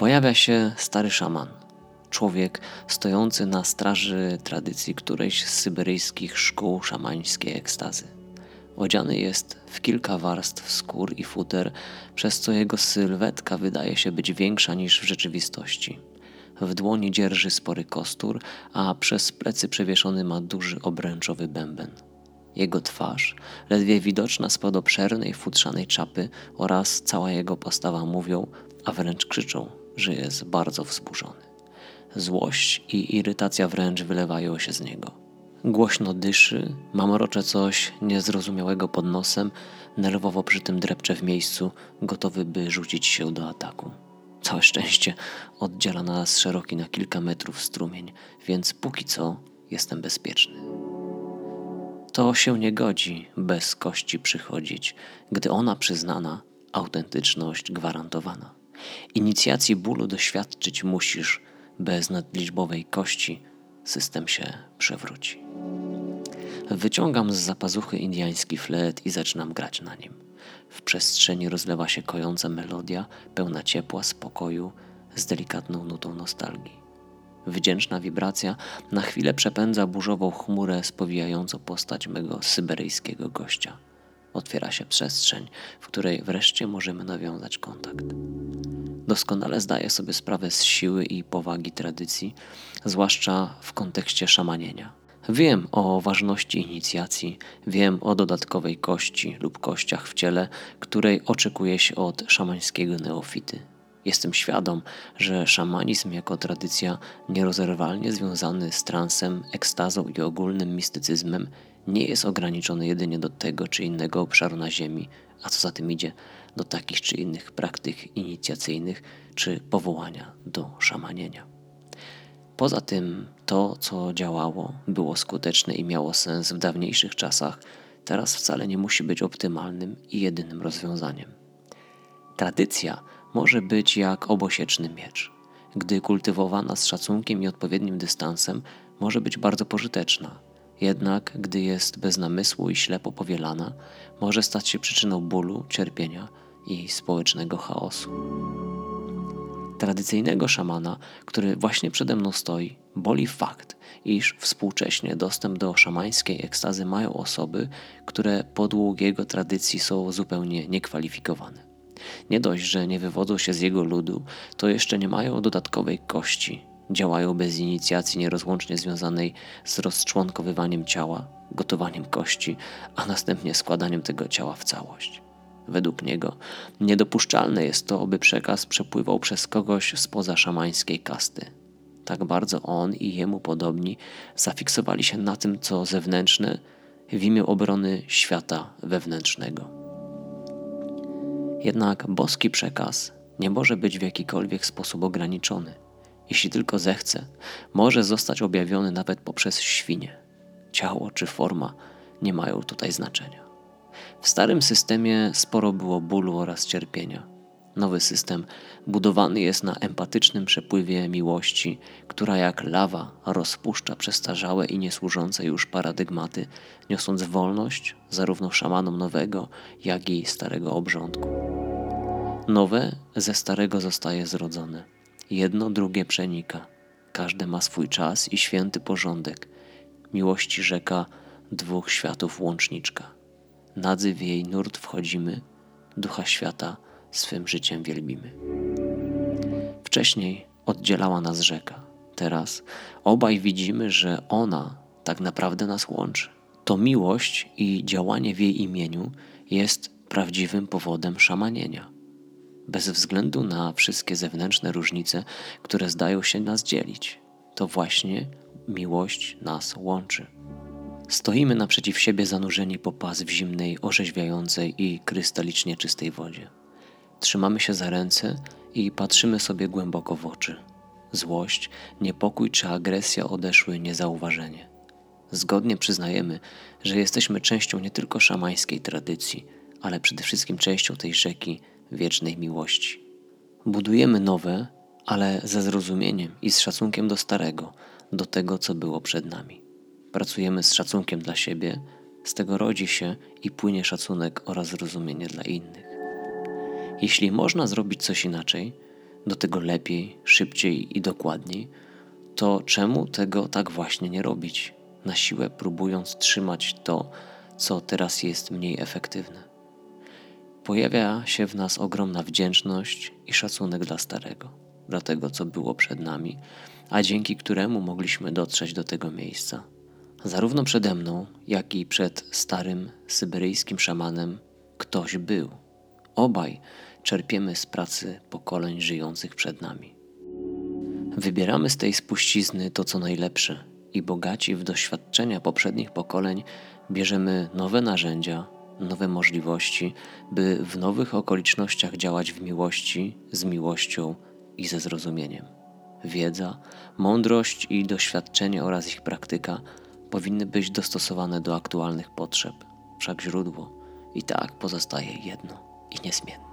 pojawia się stary szaman. Człowiek stojący na straży tradycji którejś z syberyjskich szkół szamańskiej ekstazy. Odziany jest w kilka warstw skór i futer, przez co jego sylwetka wydaje się być większa niż w rzeczywistości. W dłoni dzierży spory kostur, a przez plecy przewieszony ma duży obręczowy bęben. Jego twarz, ledwie widoczna spod obszernej futrzanej czapy oraz cała jego postawa mówią, a wręcz krzyczą, że jest bardzo wzburzony. Złość i irytacja wręcz wylewają się z niego. Głośno dyszy, mamrocze coś niezrozumiałego pod nosem, nerwowo przy tym drepcze w miejscu, gotowy by rzucić się do ataku. Całe szczęście oddziela nas szeroki na kilka metrów strumień, więc póki co jestem bezpieczny. To się nie godzi bez kości przychodzić, gdy ona przyznana, autentyczność gwarantowana. Inicjacji bólu doświadczyć musisz, bez nadliczbowej kości system się przewróci. Wyciągam z zapazuchy indiański flet i zaczynam grać na nim. W przestrzeni rozlewa się kojąca melodia, pełna ciepła, spokoju, z delikatną nutą nostalgii. Wdzięczna wibracja na chwilę przepędza burzową chmurę spowijającą postać mego syberyjskiego gościa. Otwiera się przestrzeń, w której wreszcie możemy nawiązać kontakt. Doskonale zdaję sobie sprawę z siły i powagi tradycji, zwłaszcza w kontekście szamanienia. Wiem o ważności inicjacji, wiem o dodatkowej kości lub kościach w ciele, której oczekuje się od szamańskiego neofity. Jestem świadom, że szamanizm jako tradycja nierozerwalnie związany z transem, ekstazą i ogólnym mistycyzmem nie jest ograniczony jedynie do tego czy innego obszaru na Ziemi, a co za tym idzie, do takich czy innych praktyk inicjacyjnych czy powołania do szamanienia. Poza tym, to, co działało, było skuteczne i miało sens w dawniejszych czasach, teraz wcale nie musi być optymalnym i jedynym rozwiązaniem. Tradycja może być jak obosieczny miecz. Gdy kultywowana z szacunkiem i odpowiednim dystansem, może być bardzo pożyteczna. Jednak, gdy jest bez namysłu i ślepo powielana, może stać się przyczyną bólu, cierpienia i społecznego chaosu. Tradycyjnego szamana, który właśnie przede mną stoi, boli fakt, iż współcześnie dostęp do szamańskiej ekstazy mają osoby, które podług jego tradycji są zupełnie niekwalifikowane. Nie dość, że nie wywodzą się z jego ludu, to jeszcze nie mają dodatkowej kości. Działają bez inicjacji nierozłącznie związanej z rozczłonkowywaniem ciała, gotowaniem kości, a następnie składaniem tego ciała w całość. Według niego niedopuszczalne jest to, aby przekaz przepływał przez kogoś spoza szamańskiej kasty. Tak bardzo on i jemu podobni zafiksowali się na tym, co zewnętrzne, w imię obrony świata wewnętrznego. Jednak boski przekaz nie może być w jakikolwiek sposób ograniczony. Jeśli tylko zechce, może zostać objawiony nawet poprzez świnie. Ciało czy forma nie mają tutaj znaczenia. W starym systemie sporo było bólu oraz cierpienia. Nowy system budowany jest na empatycznym przepływie miłości, która jak lawa rozpuszcza przestarzałe i niesłużące już paradygmaty, niosąc wolność zarówno szamanom nowego, jak i starego obrządku. Nowe ze starego zostaje zrodzone. Jedno drugie przenika. Każde ma swój czas i święty porządek. Miłości rzeka dwóch światów łączniczka. Nadzy w jej nurt wchodzimy, ducha świata swym życiem wielbimy. Wcześniej oddzielała nas rzeka. Teraz obaj widzimy, że ona tak naprawdę nas łączy. To miłość i działanie w jej imieniu jest prawdziwym powodem szamanienia bez względu na wszystkie zewnętrzne różnice, które zdają się nas dzielić. To właśnie miłość nas łączy. Stoimy naprzeciw siebie zanurzeni po pas w zimnej, orzeźwiającej i krystalicznie czystej wodzie. Trzymamy się za ręce i patrzymy sobie głęboko w oczy. Złość, niepokój czy agresja odeszły niezauważenie. Zgodnie przyznajemy, że jesteśmy częścią nie tylko szamańskiej tradycji, ale przede wszystkim częścią tej rzeki, wiecznej miłości. Budujemy nowe, ale ze zrozumieniem i z szacunkiem do starego, do tego, co było przed nami. Pracujemy z szacunkiem dla siebie, z tego rodzi się i płynie szacunek oraz zrozumienie dla innych. Jeśli można zrobić coś inaczej, do tego lepiej, szybciej i dokładniej, to czemu tego tak właśnie nie robić, na siłę próbując trzymać to, co teraz jest mniej efektywne? Pojawia się w nas ogromna wdzięczność i szacunek dla starego, dla tego, co było przed nami, a dzięki któremu mogliśmy dotrzeć do tego miejsca. Zarówno przede mną, jak i przed starym syberyjskim szamanem ktoś był. Obaj czerpiemy z pracy pokoleń żyjących przed nami. Wybieramy z tej spuścizny to, co najlepsze i bogaci w doświadczenia poprzednich pokoleń bierzemy nowe narzędzia, nowe możliwości, by w nowych okolicznościach działać w miłości, z miłością i ze zrozumieniem. Wiedza, mądrość i doświadczenie oraz ich praktyka powinny być dostosowane do aktualnych potrzeb, wszak źródło i tak pozostaje jedno i niezmienne.